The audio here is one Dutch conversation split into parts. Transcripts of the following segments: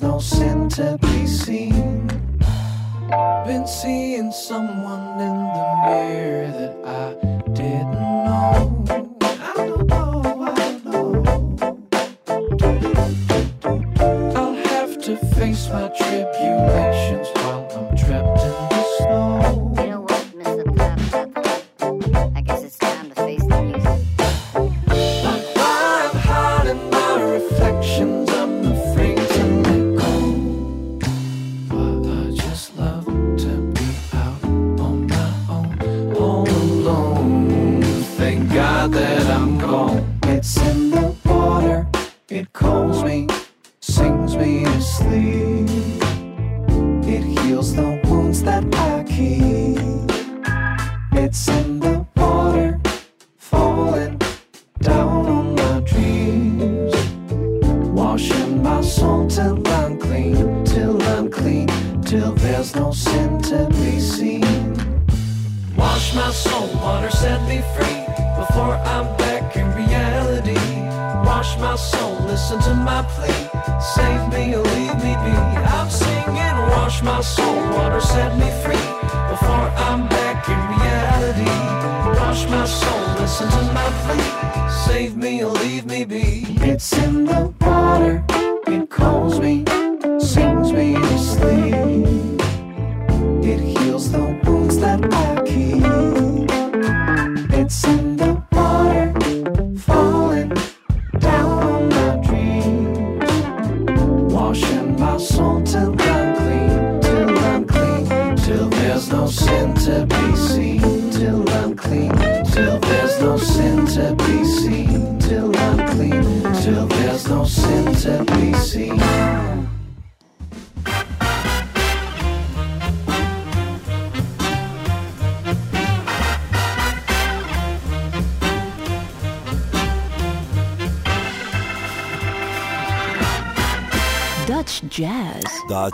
não são.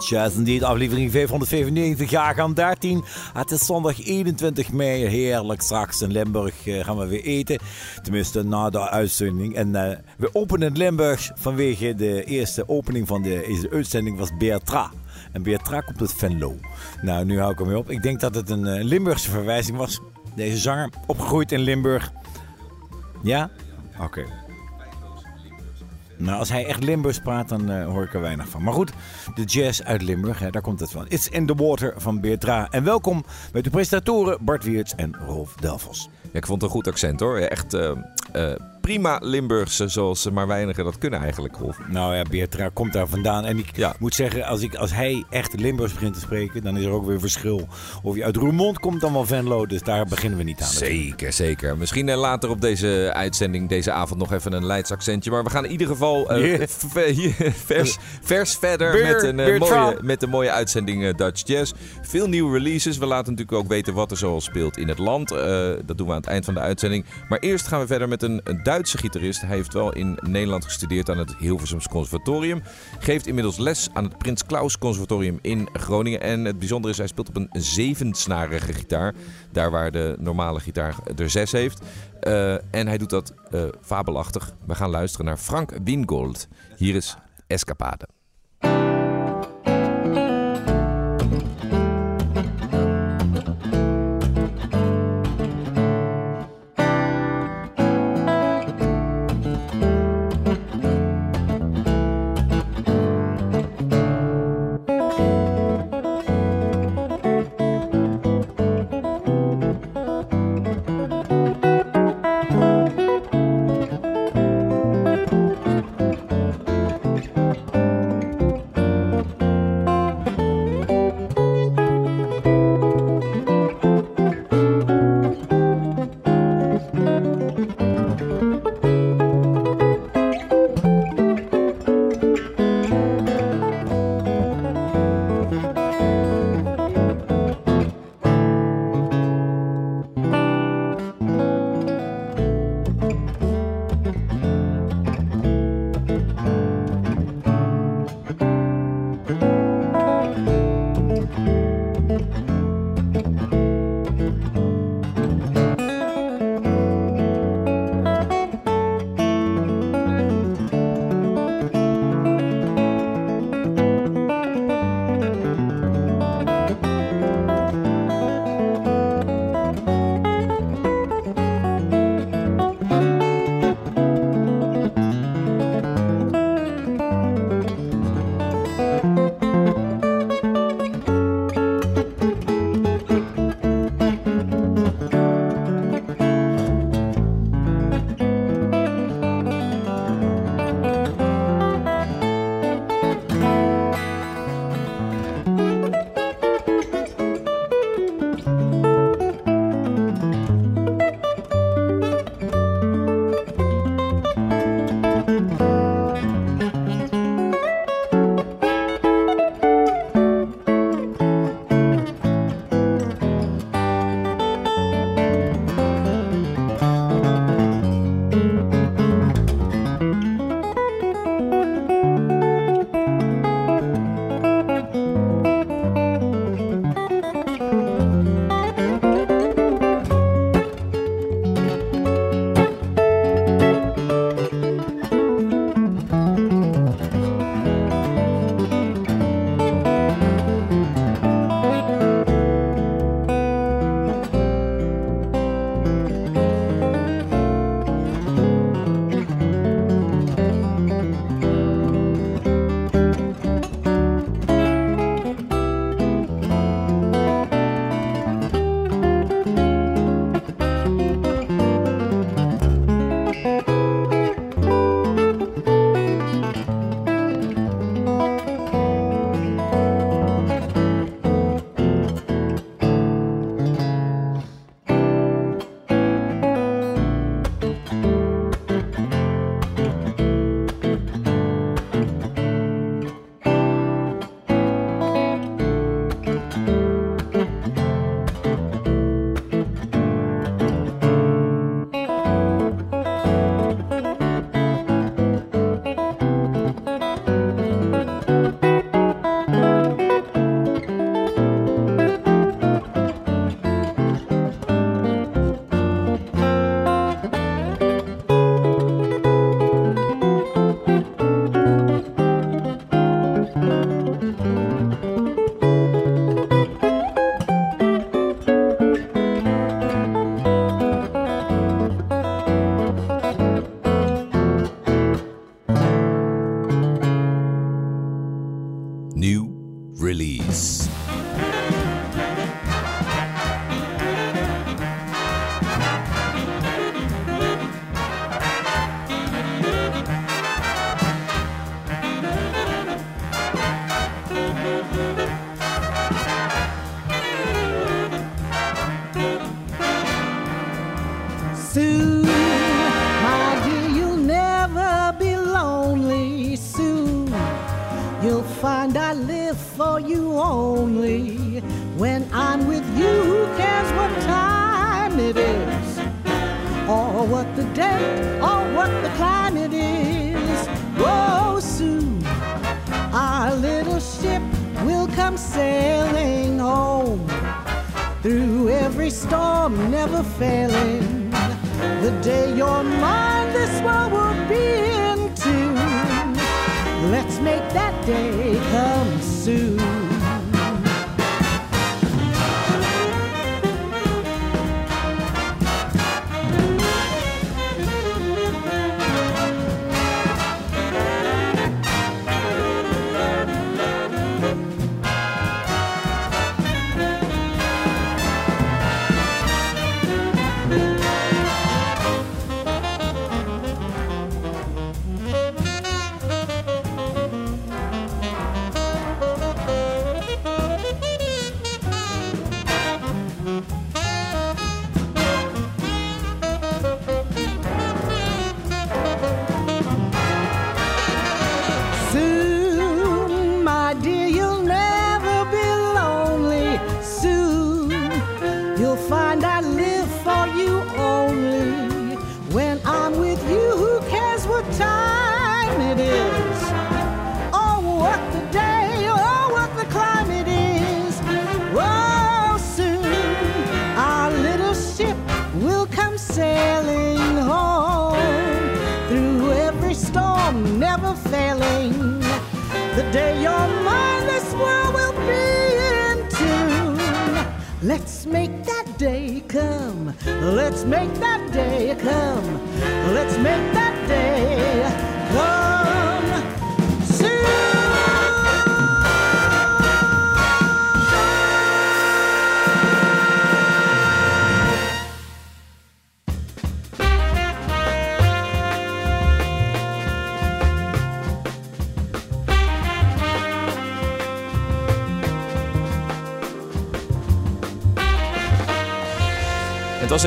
Jazz. Indeed, aflevering 595, jaargang 13. Het is zondag 21 mei, heerlijk. Straks in Limburg eh, gaan we weer eten. Tenminste, na de uitzending. En eh, we openen Limburg vanwege de eerste opening van de, deze uitzending was Beatra. En Beatra komt uit Venlo. Nou, nu hou ik hem weer op. Ik denk dat het een eh, Limburgse verwijzing was. Deze zanger, opgegroeid in Limburg. Ja? Oké. Nou, als hij echt Limburgs praat, dan eh, hoor ik er weinig van. Maar goed, de jazz uit Limburg, hè, daar komt het van. It's in the Water van Beertra. En welkom met de presentatoren Bart Wiertz en Rolf Delvos. Ja, ik vond het een goed accent hoor. Echt eh, eh, prima Limburgse, zoals ze maar weinigen dat kunnen eigenlijk, Rolf. Nou ja, Beertra komt daar vandaan. En ik Ja. moet zeggen, als, ik, als hij echt Limburgs begint te spreken, dan is er ook weer verschil. Of je uit Roermond komt dan wel Venlo, dus daar beginnen we niet aan. Zeker, zeker. Misschien eh, later op deze uitzending, deze avond, nog even een Leids accentje. Maar we gaan in ieder geval eh, vers, vers verder Beer- met, een, eh, mooie, met een mooie uitzending Dutch Jazz. Veel nieuwe releases. We laten natuurlijk ook weten wat er zoal speelt in het land. Dat doen we aan het eind van de uitzending. Maar eerst gaan we verder met een, een Duitse. Hij heeft wel in Nederland gestudeerd aan het Hilversums Conservatorium. Geeft inmiddels les aan het Prins Claus Conservatorium in Groningen. En het bijzondere is, hij speelt op een zevensnarige gitaar. Daar waar de normale gitaar er zes heeft. Eh, en hij doet dat eh, fabelachtig. We gaan luisteren naar Frank Wingold. Hier is Escapade.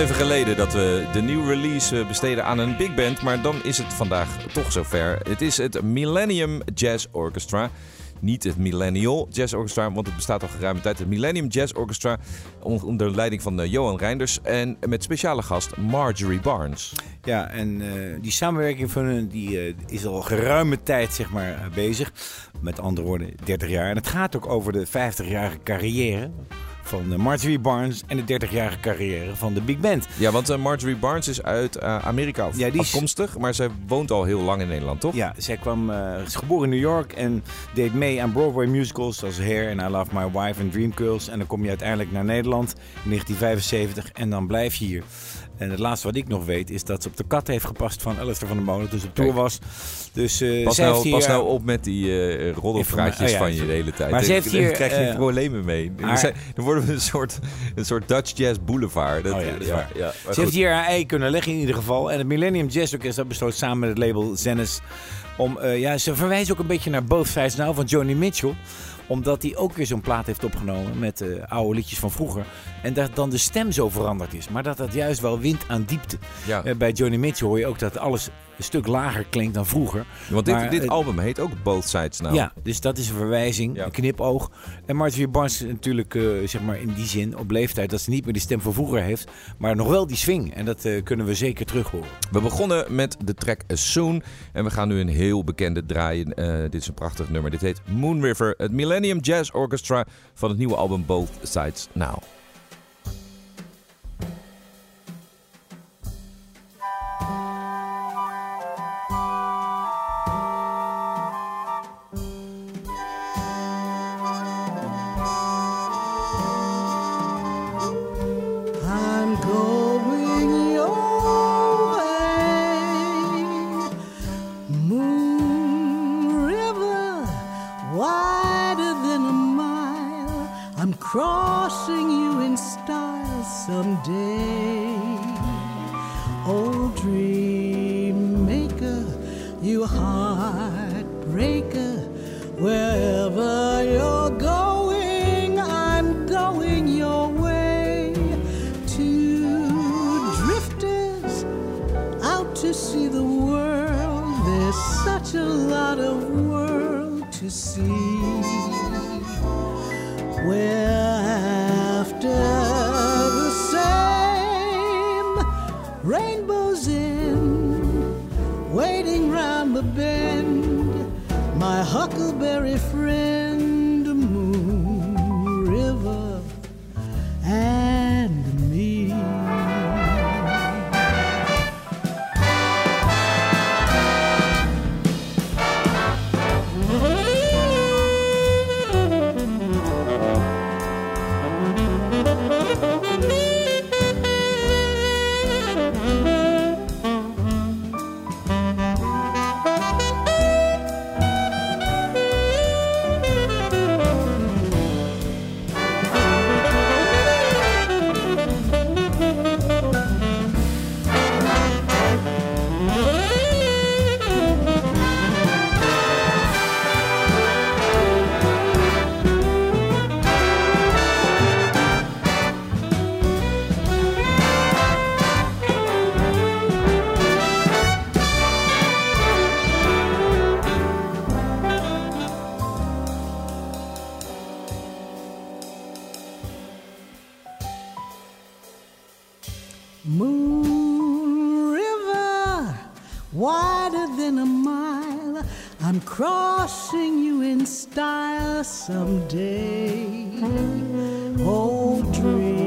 Even geleden dat we de nieuwe release eh, besteden aan een big band, maar dan is het vandaag toch zover. Het is het Millennium Jazz Orchestra. Niet het Millennial Jazz Orchestra, want het bestaat al geruime tijd. Het Millennium Jazz Orchestra on- onder leiding van eh, Johan Reinders en met speciale gast Marjorie Barnes. Ja, en eh, die samenwerking van hun die, is al geruime tijd zeg maar, bezig. Met andere woorden, 30 jaar. En het gaat ook over de 50-jarige carrière van eh, Marjorie Barnes en de 30-jarige carrière van de Big Band. Ja, want eh, Marjorie Barnes is uit eh, Amerika af- Ja, die is- afkomstig, maar zij woont al heel lang in Nederland, toch? Ja, zij kwam, is geboren in New York en deed mee aan Broadway musicals zoals Hair en I Love My Wife en Dream Girls. En dan kom je uiteindelijk naar Nederland in 1975 en dan blijf je hier. En het laatste wat ik nog weet is dat ze op de kat heeft gepast van Alistair van der Molen. Dus op tour was. Dus eh Pas nou, heeft hier, pas nou op met die eh roddelpraatjes Oh ja, van je de hele tijd. Maar ze Daar- heeft daar hier, krijg je eh, problemen mee. haar- We zijn- Dan worden we een soort, een soort Dutch Jazz Boulevard. Dat, Oh ja, dat ja, Ze goed. heeft hier haar ei kunnen leggen in ieder geval. En het Millennium Jazz Orchestra besloot samen met het label Zennis om... eh, ja, ze verwijzen ook een beetje naar Both Sides Now van Joni Mitchell omdat hij ook weer zo'n plaat heeft opgenomen met eh, oude liedjes van vroeger. En dat dan de stem zo veranderd is. Maar dat dat juist wel wint aan diepte. Ja. Eh, bij Joni Mitchell hoor je ook dat alles een stuk lager klinkt dan vroeger. Want dit, Maar, dit eh, album heet ook Both Sides Now. Ja, dus dat is een verwijzing, Ja. een knipoog. En Marjorie Barnes is natuurlijk, eh, zeg maar in die zin, op leeftijd dat ze niet meer die stem van vroeger heeft, maar nog wel die swing. En dat eh, kunnen we zeker terug horen. We begonnen met de track Soon. En we gaan nu een heel bekende draaien. Dit is een prachtig nummer. Dit heet Moon River. Het Millennium Jazz Orchestra van het nieuwe album Both Sides Now. Crossing you in style someday. Oh, dream maker, you heartbreaker, wider than a mile. I'm crossing you in style someday. Oh, dream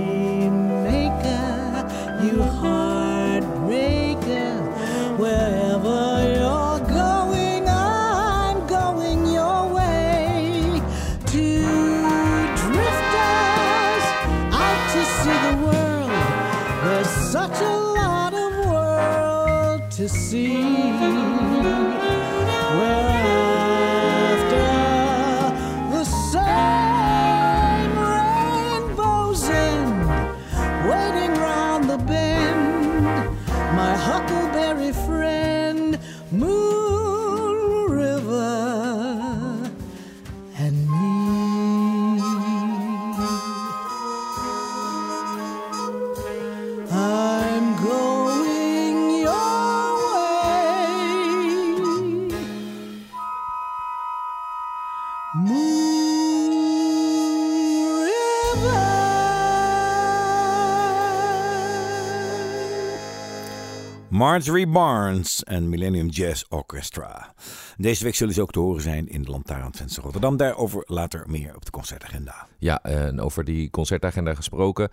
Marjorie Barnes en Millennium Jazz Orchestra. Deze week zullen ze ook te horen zijn in de Lantaarnvenster Rotterdam. Daarover later meer op de concertagenda. Ja, en over die concertagenda gesproken.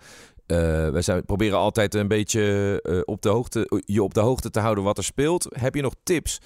Eh wij zijn, proberen altijd een beetje eh, op de hoogte, je op de hoogte te houden wat er speelt. Heb je nog tips?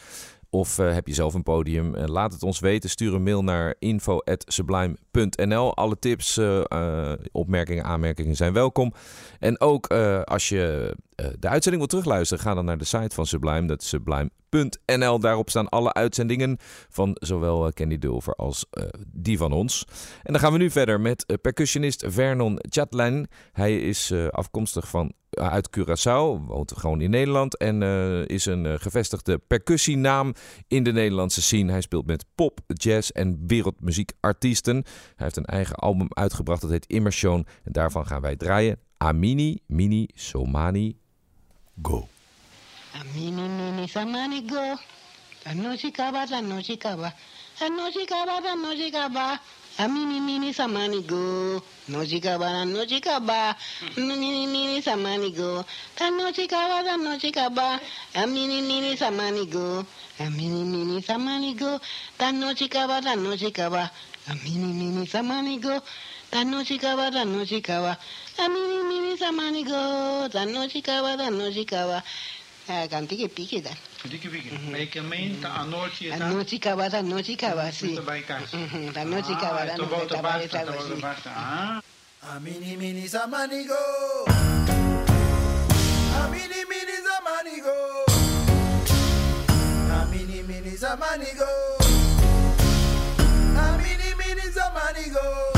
Of eh, heb je zelf een podium? Eh, laat het ons weten. Stuur een mail naar info.sublime.nl. Alle tips, eh, opmerkingen, aanmerkingen zijn welkom. En ook als je de uitzending wil terugluisteren, ga dan naar de site van Sublime. Dat is sublime.nl. Daarop staan alle uitzendingen van zowel Candy Dulver als die van ons. En dan gaan we nu verder met percussionist Vernon Chatelain. Hij is afkomstig van uit Curaçao, woont gewoon in Nederland en eh, is een eh, gevestigde percussienaam in de Nederlandse scene. Hij speelt met pop, jazz en wereldmuziekartiesten. Hij heeft een eigen album uitgebracht, dat heet Immersion. En daarvan gaan wij draaien Amini, Mini, Somani, Go. Amini mini samani go. あみみみみさまにぐのじかばらのじかば。みみみみさまにぐたのじかばらのじかば。あみみみみさまにぐあみみみみさまにぐたのじかばらのじかばあみみみみさまにぐたのじかばらのじかばあみみみみさまにぐたのじかばらのじかば gantige pike da. Gantige pike. Hai keminta a noite e tal. A noite cavada, a noite cavada, sim. Muito bem, Cássio. Uhum, noite cavada, ah, não volta basta, volta basta. Ah. A mini mini zamanigo. A mini mini zamanigo. A mini mini zamanigo. A mini mini zamanigo.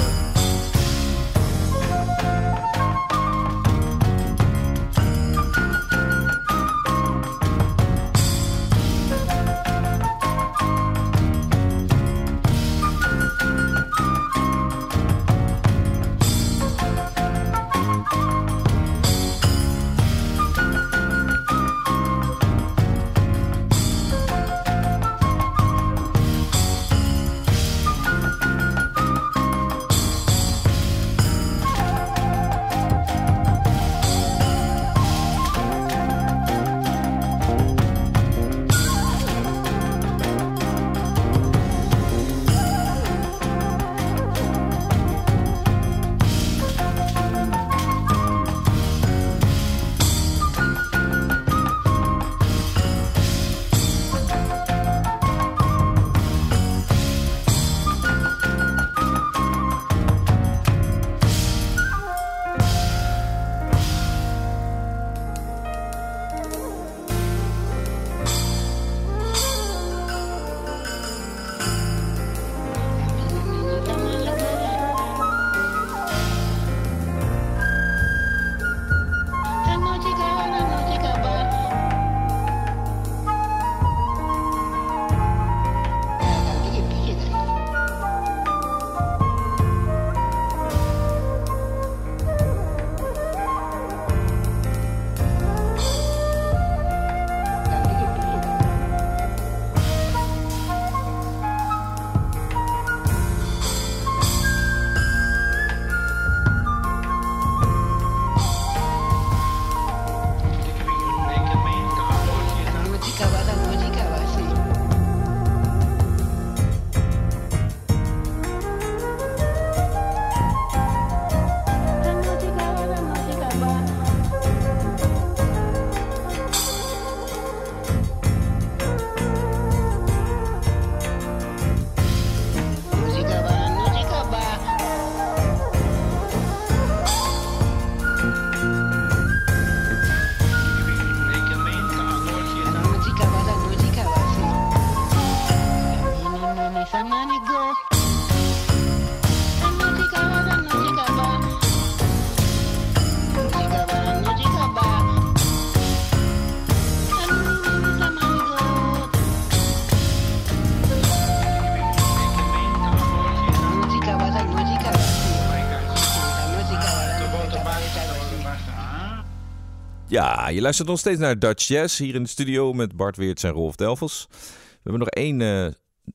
Ja, je luistert nog steeds naar Dutch Jazz hier in de studio met Bart Weerts en Rolf Delvels. We hebben nog één eh,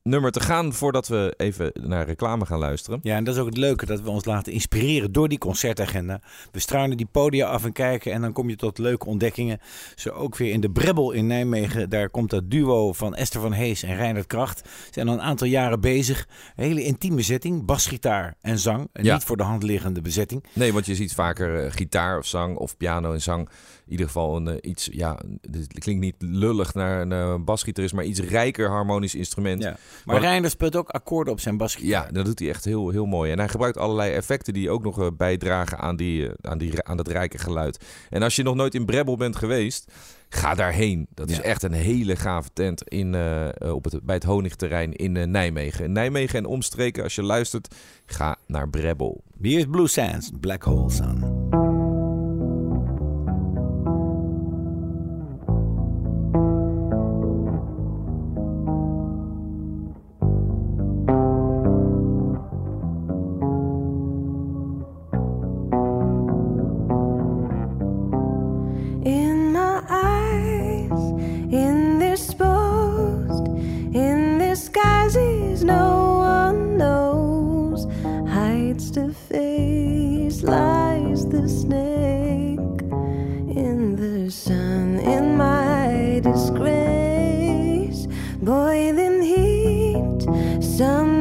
nummer te gaan voordat we even naar reclame gaan luisteren. Ja, en dat is ook het leuke, dat we ons laten inspireren door die concertagenda. We struinen die podia af en kijken en dan kom je tot leuke ontdekkingen. Zo ook weer in de Brebbel in Nijmegen. Daar komt dat duo van Esther van Hees en Reinhard Kracht. Ze zijn al een aantal jaren bezig. Een hele intieme bezetting, basgitaar en zang. En Ja. niet voor de hand liggende bezetting. Nee, want je ziet vaker eh, gitaar of zang of piano en zang. In ieder geval een eh, iets, ja, het klinkt niet lullig naar een eh, basgitarist, maar iets rijker harmonisch instrument. Ja. Maar Wat- Reinhard speelt ook akkoorden op zijn basgitaar. Ja, dat doet hij echt heel, heel mooi. En hij gebruikt allerlei effecten die ook nog eh, bijdragen aan, die, eh, aan, die, aan dat rijke geluid. En als je nog nooit in Brebbel bent geweest, ga daarheen. Dat is Ja. echt een hele gave tent in, op het, bij het Honigterrein in Nijmegen. Nijmegen en omstreken, als je luistert, ga naar Brebbel. Hier is Blue Sands, Black Hole Sun. Hides the face, lies the snake in the sun, in my disgrace. Boiling heat, summer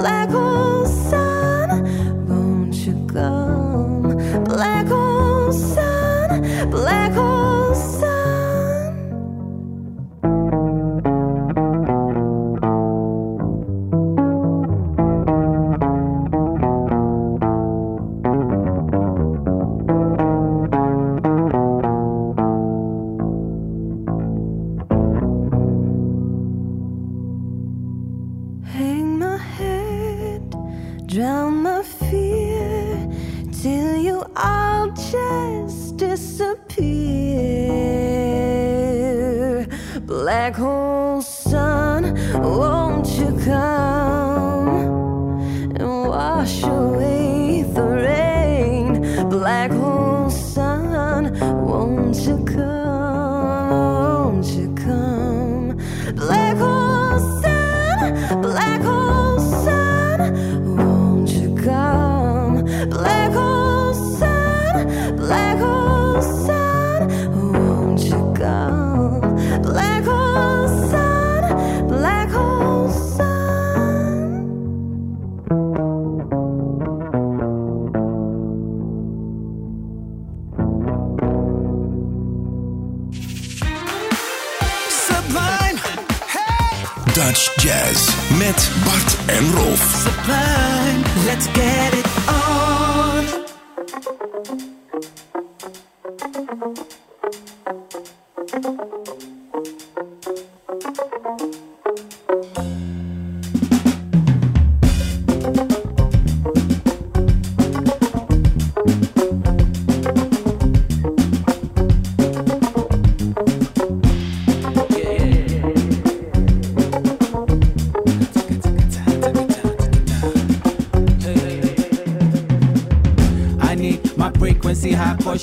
black hole sun, won't you come?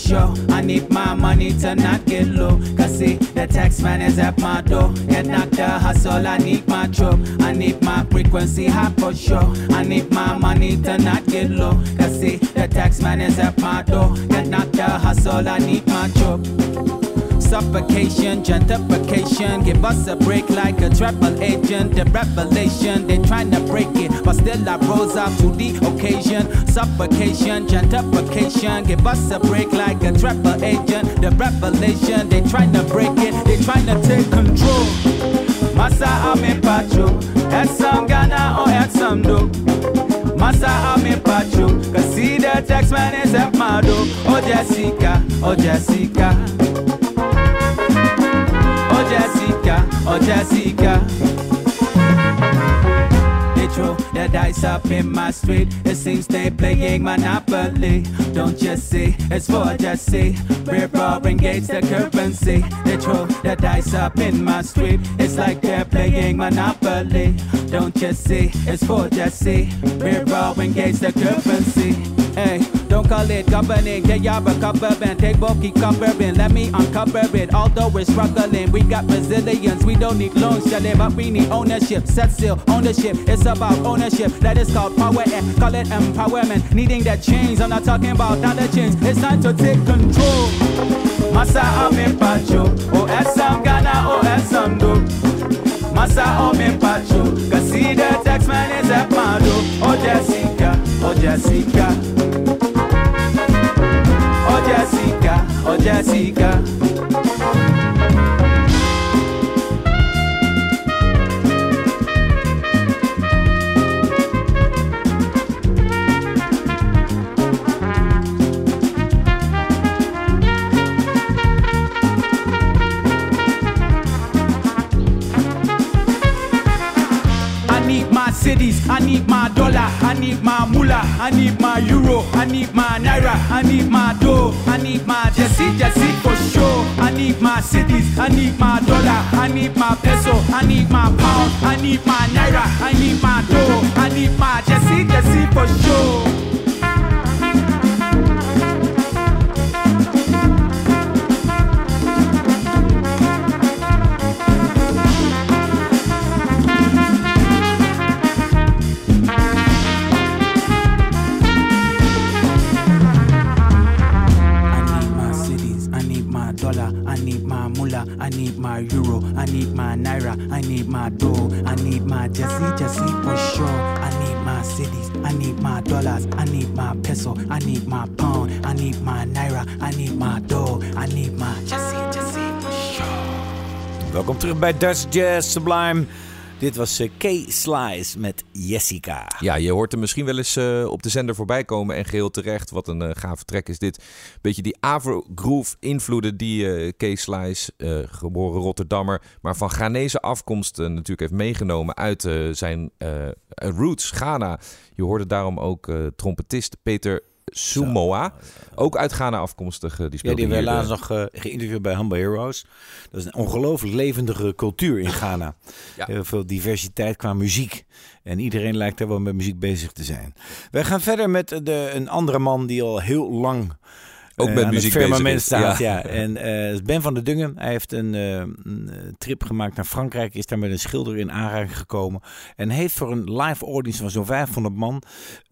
Sure. I need my money to not get low. Cause see, the tax man is at my door. Get knocked the hustle, I need my truck. I need my frequency high for sure. I need my money to not get low. Cause see, the tax man is at my door. Get knocked the hustle, I need my truck suffocation, gentrification. Give us a break like a travel agent. The revelation, they trying to break it, but still I rose up to the occasion. Suffocation, gentrification. Give us a break like a travel agent. The revelation, they trying to break it, they trying to take control. Massa ame pacho, Ghana or at some do. Massa ame pacho, cause see the tax man is at Mado. Oh Jessica, oh Jessica. Oh Jessica. They throw the dice up in my street. It seems they playing Monopoly. Don't you see? It's for Jesse. We're roaring gates the currency. They throw the dice up in my street. It's like they're playing Monopoly. Don't you see? It's for Jesse. We're roaring gates the currency. Hey, don't call it governing. They are recovering. Take bulky covering. Let me uncover it. Although we're struggling, we got resilience. We don't need loans, yeah, but we need ownership. Set still, ownership. It's about ownership. That is called power and call it empowerment. Needing that change. I'm not talking about dollar change. It's time to take control. Masa ame pacho. O esam Ghana, esam do. Masa ame pacho. Cause see the tax man is at Mado. Oh Jessica, oh Jessica. Jessica, I need my dollar, I need my moolah, I need my euro, I need my naira, I need my dough, I need my Jesse, Jesse for sure. I need my cities, I need my dollar, I need my peso, I need my pound, I need my naira, I need my dough, I need my Jesse, Jesse for sure. Welkom terug bij Dutch Jazz Sublime. Dit was eh, Kay Slice met Jessica. Ja, je hoort hem misschien wel eens eh, op de zender voorbij komen. En geheel terecht. Wat een uh, gave track is dit. Beetje die Afro-groove invloeden die uh, Kees Slice, geboren Rotterdammer, maar van Ghanese afkomst natuurlijk heeft meegenomen uit zijn roots, Ghana. Je hoorde daarom ook trompetist Peter Sumoa. Ook uit Ghana afkomstig. Die Ja, speelde die hebben we hier laatst nog eh, geïnterviewd bij Humble Heroes. Dat is een ongelooflijk levendige cultuur in Ghana. Ja. Heel veel diversiteit qua muziek. En iedereen lijkt daar wel met muziek bezig te zijn. Wij gaan verder met de, een andere man die al heel lang Ook eh, met aan muziek bezig staat. ja. Ja. En eh, Ben van der Dungen. Hij heeft een, eh, een, eh, trip gemaakt naar Frankrijk. Is daar met een schilder in aanraking gekomen. En heeft voor een live audience van zo'n 500 man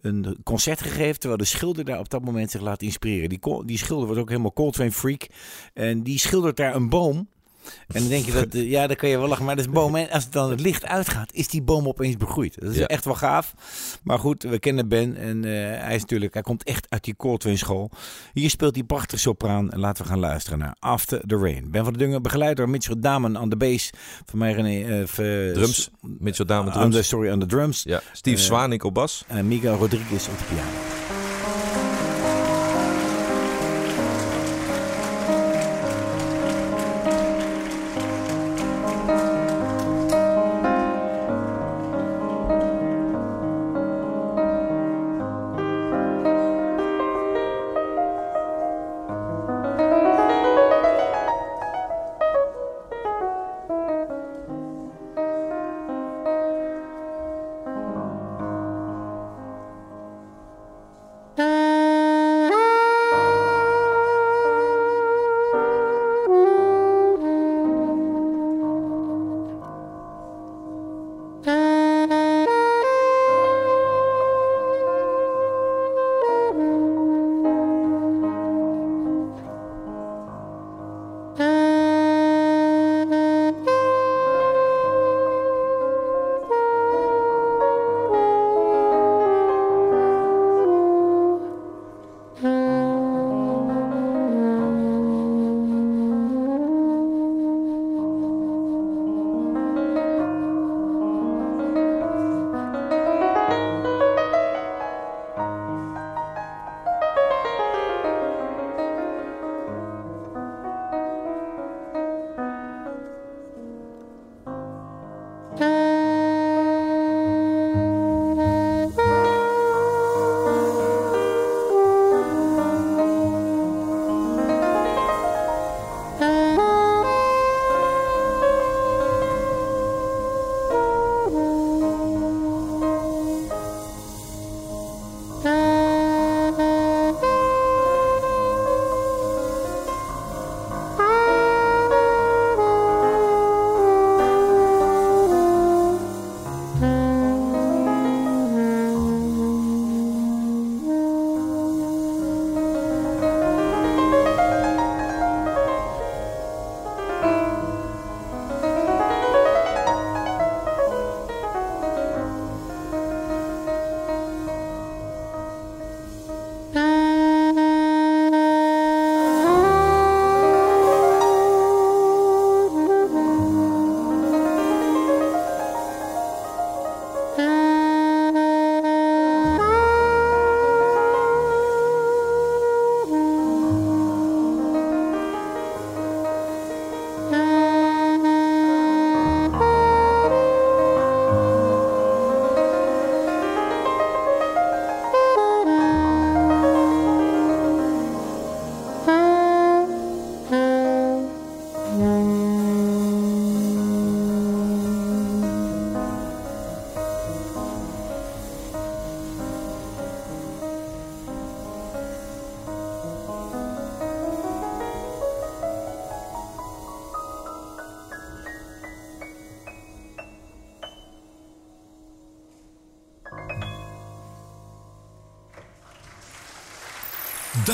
een concert gegeven. Terwijl de schilder daar op dat moment zich laat inspireren. Die, die schilder wordt ook helemaal Coltrane freak. En die schildert daar een boom. En dan denk je dat, eh, ja, dan kan je wel lachen, maar dat is een boom. En als het dan het licht uitgaat, is die boom opeens begroeid. Dat is Ja. echt wel gaaf. Maar goed, we kennen Ben en eh, hij is natuurlijk, hij komt echt uit die Coltrane school. Hier speelt hij prachtig sopraan en laten we gaan luisteren naar After the Rain. Ben van der Dungen, begeleid door Mitchell Damen aan de bass. Van mij René, eh, Drums, Mitchell Dame aan de, drums. sorry, aan de drums. Ja, Steve Zwanik op bas. En Miguel Rodriguez op de piano.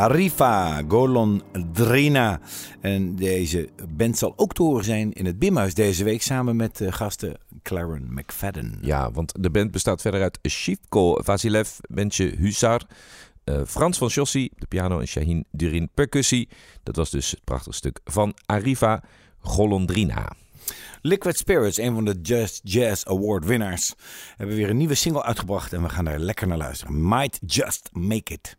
Arifa Golondrina. En deze band zal ook te horen zijn in het Bimhuis deze week samen met eh, gasten Claren McFadden. Ja, want de band bestaat verder uit Shivko Vasilev, Bentje Husar, eh, Frans van Jossi, de piano en Shahin Durin percussie. Dat was dus het prachtige stuk van Arifa Golondrina. Liquid Spirits, een van de Just Jazz Award winnaars, hebben weer een nieuwe single uitgebracht en we gaan daar lekker naar luisteren. Might Just Make It.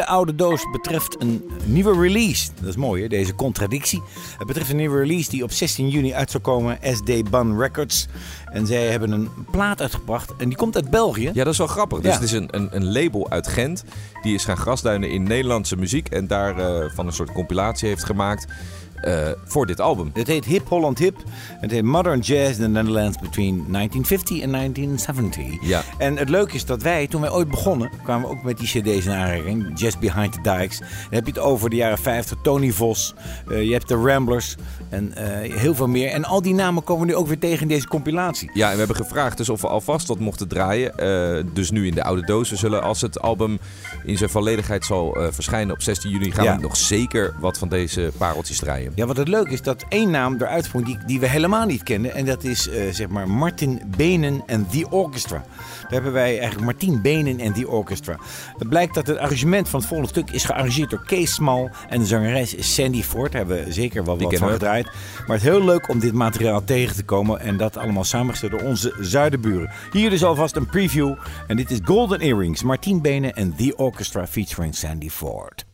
De oude doos betreft een nieuwe release. Dat is mooi, hè? deze contradictie. Het betreft een nieuwe release die op 16 juni uit zal komen. SD Ban Records. En zij hebben een plaat uitgebracht. En die komt uit België. Ja, dat is wel grappig. Dus Ja. het is een, een, een label uit Gent. Die is gaan grasduinen in Nederlandse muziek. En daarvan van een soort compilatie heeft gemaakt eh, voor dit album. Het heet Hip Holland Hip. Het heet Modern Jazz in the Netherlands between 1950 en 1970. Ja. En het leuke is dat wij, toen wij ooit begonnen, kwamen we ook met die cd's in aanraking. Jazz Behind the Dikes. Dan heb je het over de jaren 50. Tony Vos. eh, je hebt de Ramblers. En eh, heel veel meer. En al die namen komen we nu ook weer tegen in deze compilatie. Ja, en we hebben gevraagd dus of we alvast wat mochten draaien. Dus nu in de oude doos. We zullen als het album in zijn volledigheid zal verschijnen op 16 juni... gaan Ja. we nog zeker wat van deze pareltjes draaien. Ja, wat het leuke is dat één naam eruit sprong die, die we helemaal niet kenden. En dat is eh, zeg maar Martin Benen en The Orchestra. Daar hebben wij eigenlijk Martin Benen en The Orchestra. Het blijkt dat het arrangement van het volgende stuk is gearrangeerd door Kees Smal. En de zangeres is Sandy Ford. Daar hebben we zeker wel wat van we. gedraaid. Maar het is heel leuk om dit materiaal tegen te komen. En dat allemaal samengesteld door onze zuidenburen. Hier dus alvast een preview. En dit is Golden Earrings. Martin Benen en The Orchestra featuring Sandy Ford.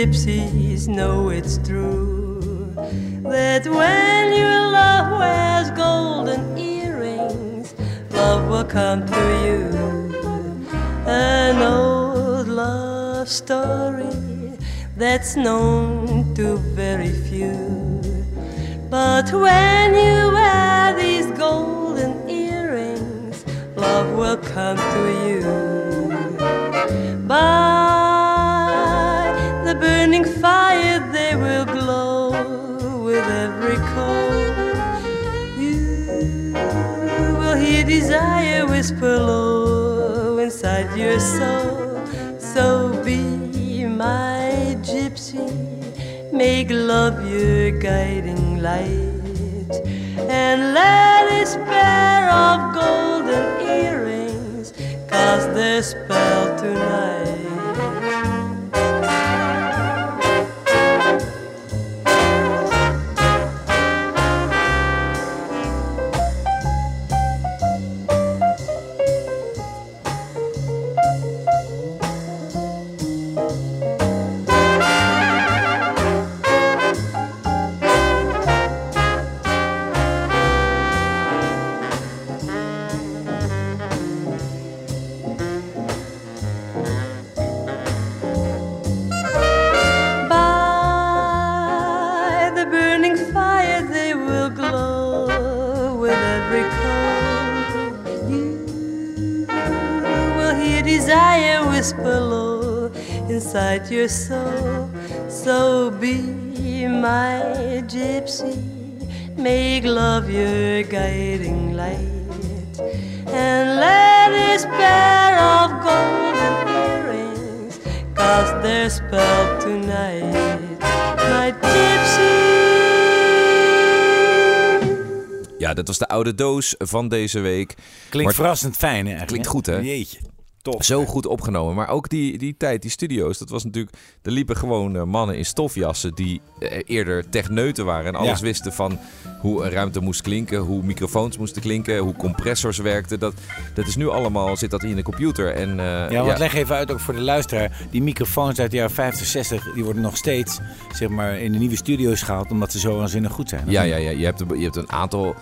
Gypsies know it's true that when your love wears golden earrings, love will come to you. An old love story that's known to very few. But when you wear these golden earrings, love will come to you. By whisper low inside your soul. So be my gypsy, make love your guiding light, and let this pair of golden earrings cast their spell tonight. Dat was de oude doos van deze week. Klinkt Maar- verrassend fijn eigenlijk. Klinkt goed, hè? Jeetje. Tof. Zo goed opgenomen. Maar ook die, die tijd, die studio's, dat was natuurlijk... Er liepen gewoon eh, mannen in stofjassen die eh, eerder techneuten waren. En alles Ja. wisten van hoe een ruimte moest klinken, hoe microfoons moesten klinken, hoe compressors werkten. Dat, dat is nu allemaal, zit dat in de computer. En, eh, Ja, want leg even uit ook voor de luisteraar. Die microfoons uit de jaren 50, 60, die worden nog steeds zeg maar, in de nieuwe studio's gehaald. Omdat ze zo waanzinnig goed zijn. Ja, ja, ja. Je, hebt, je hebt een aantal,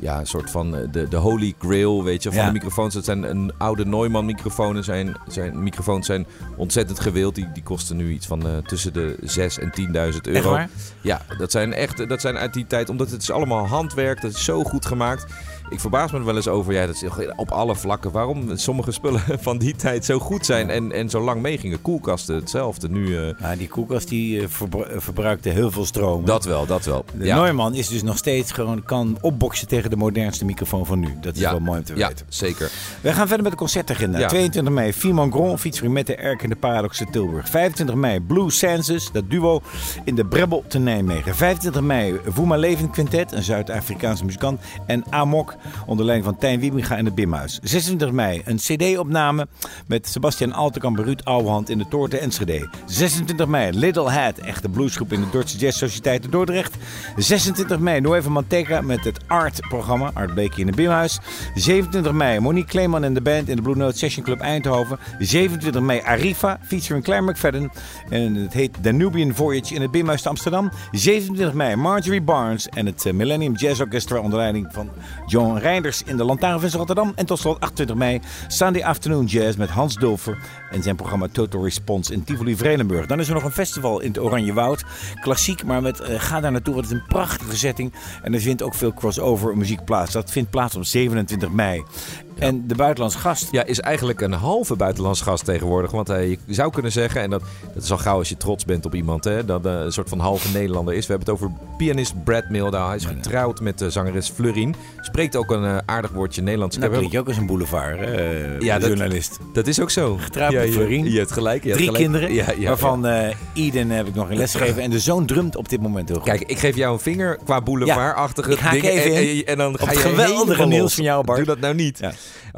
ja, soort van eh, de, de holy grail, weet je, van Ja. de microfoons. Dat zijn een oude Neumann microfoons. Zijn, zijn, microfoons zijn ontzettend gewild. Die, die kosten nu iets van eh, tussen de 6 en 10.000 euro. Ja, dat zijn echt, dat zijn uit die tijd, omdat het is allemaal handwerk. Dat is zo goed gemaakt. Ik verbaas me er wel eens over, ja, dat is op alle vlakken. Waarom sommige spullen van die tijd zo goed zijn en, en zo lang meegingen. Koelkasten, hetzelfde. Nu, eh, Ja, die koelkast die eh, verbru- eh, verbruikte heel veel stroom. hè. dat wel, dat wel. De Ja. Neumann is dus nog steeds gewoon kan opboksen tegen de modernste microfoon van nu. Dat is Ja, wel mooi om te ja, weten. zeker. We gaan verder met de concertagenda. Ja. 22 mei, Fimon Gron featuring met de Erk in de Paradox in Tilburg. 25 mei, Blue Senses, dat duo in de Brebbel te Nijmegen. 25 mei, Voema Leven Quintet, een Zuid-Afrikaanse muzikant. En Amok onder leiding van Tijn Wiebinga in het Bimhuis. 26 mei een cd-opname met Sebastian Altekamp, Ruud Ouwehand in de Toorte Enschede. 26 mei Little Hat, echte bluesgroep in de Duitse Jazz Sociëteit in Dordrecht. 26 mei Nueva Manteca met het Art-programma, Art Beekje in het Bimhuis. 27 mei Monique Kleeman en de band in de Blue Note Session Club Eindhoven. 27 mei Arifa, featuring Claire McFadden. En het heet Danubian Voyage in het Bimhuis te Amsterdam. 27 mei Marjorie Barnes en het eh, Millennium Jazz Orchestra onder leiding van John Reinders in de Lantaarnvis Rotterdam. En tot slot 28 mei Sunday Afternoon Jazz met Hans Dulfer en zijn programma Total Response in Tivoli Vredenburg. Dan is er nog een festival in het Oranje Woud. Klassiek, maar met, eh, ga daar naartoe, want het is een prachtige setting. En er vindt ook veel crossover muziek plaats. Dat vindt plaats op 27 mei. En de buitenlands gast. Ja, is eigenlijk een halve buitenlands gast tegenwoordig. Want hij je zou kunnen zeggen, en dat, dat is al gauw als je trots bent op iemand, hè, dat eh, een soort van halve Nederlander is. We hebben het over pianist Brad Mildau. Hij is getrouwd met de zangeres Florien. Spreekt ook een eh, aardig woordje Nederlands. Ik Nou, heb je ook als een boulevard, hè, Ja, dat- journalist. Dat is ook zo. Getrouwd Ja, met je- Florien. Je hebt gelijk. je hebt Drie gelijk. kinderen, Ja, ja, waarvan eh Eden heb ik nog in les gegeven. En de zoon drumt op dit moment heel goed. Kijk, ik geef jou een vinger qua boulevardachtige ik dingen. even en, en, en dan ga je geweldige nieuws van jou, Bart. Doe dat nou niet.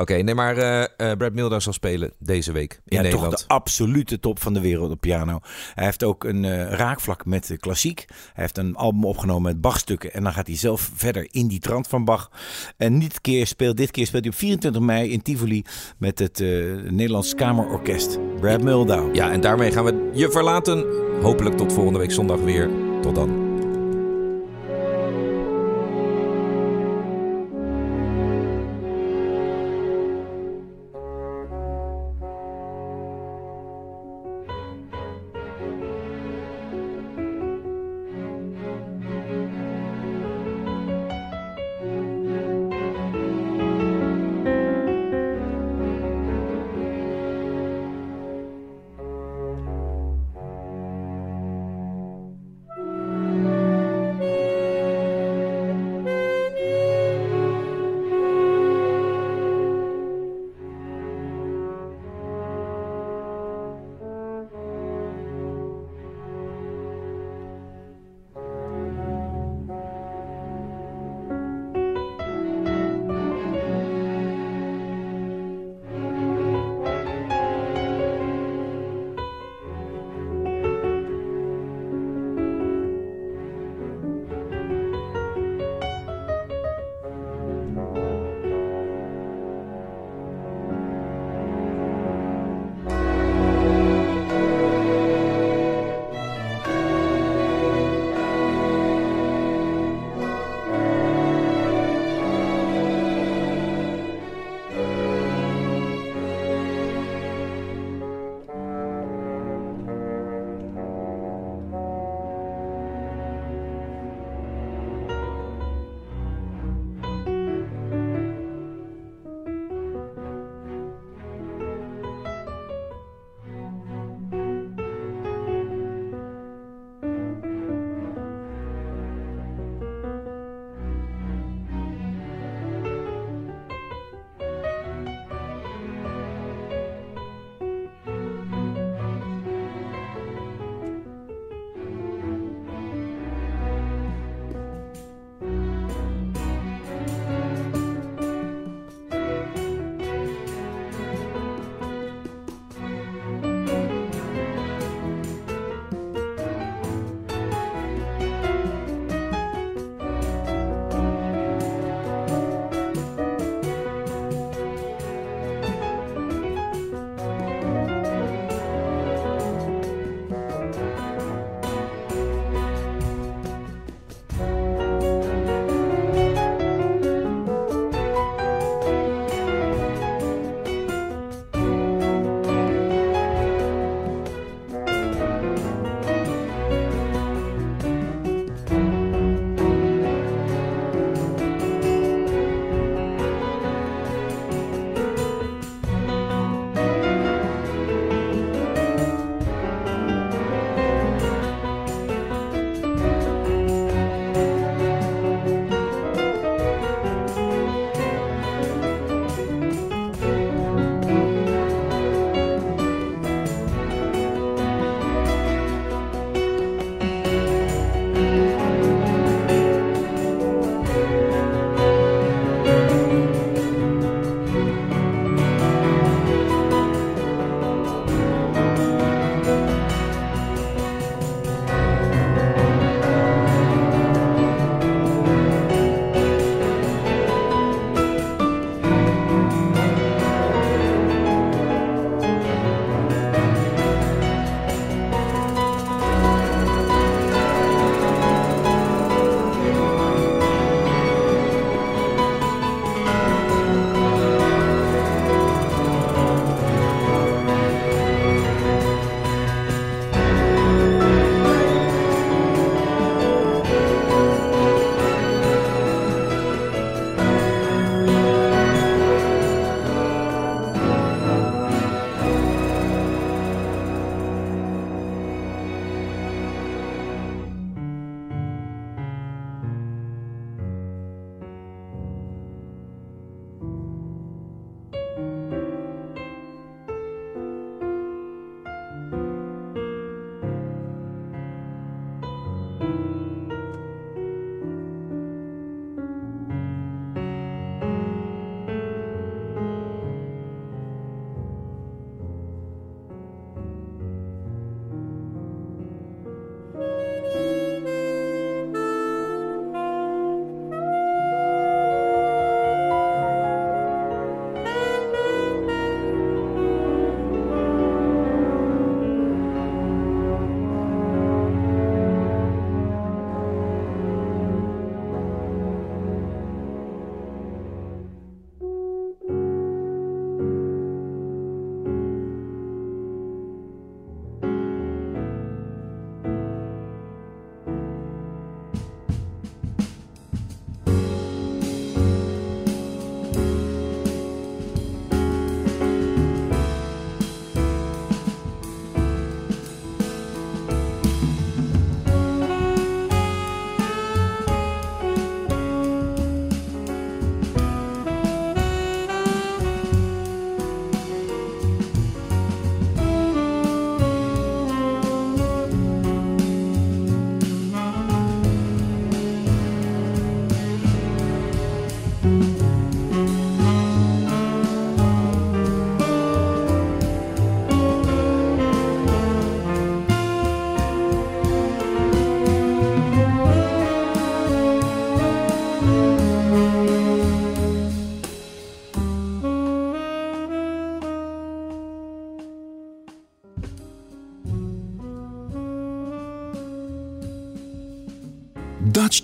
Oké, nee, maar eh eh, Brad Mildau zal spelen deze week in ja, Nederland. toch de absolute top van de wereld op piano. Hij heeft ook een eh, raakvlak met klassiek. Hij heeft een album opgenomen met Bachstukken. En dan gaat hij zelf verder in die trant van Bach. En dit keer speelt, dit keer speelt hij op 24 mei in Tivoli met het Nederlands Kamerorkest. Brad Mildau. Ja, en daarmee gaan we je verlaten. Hopelijk tot volgende week zondag weer. Tot dan.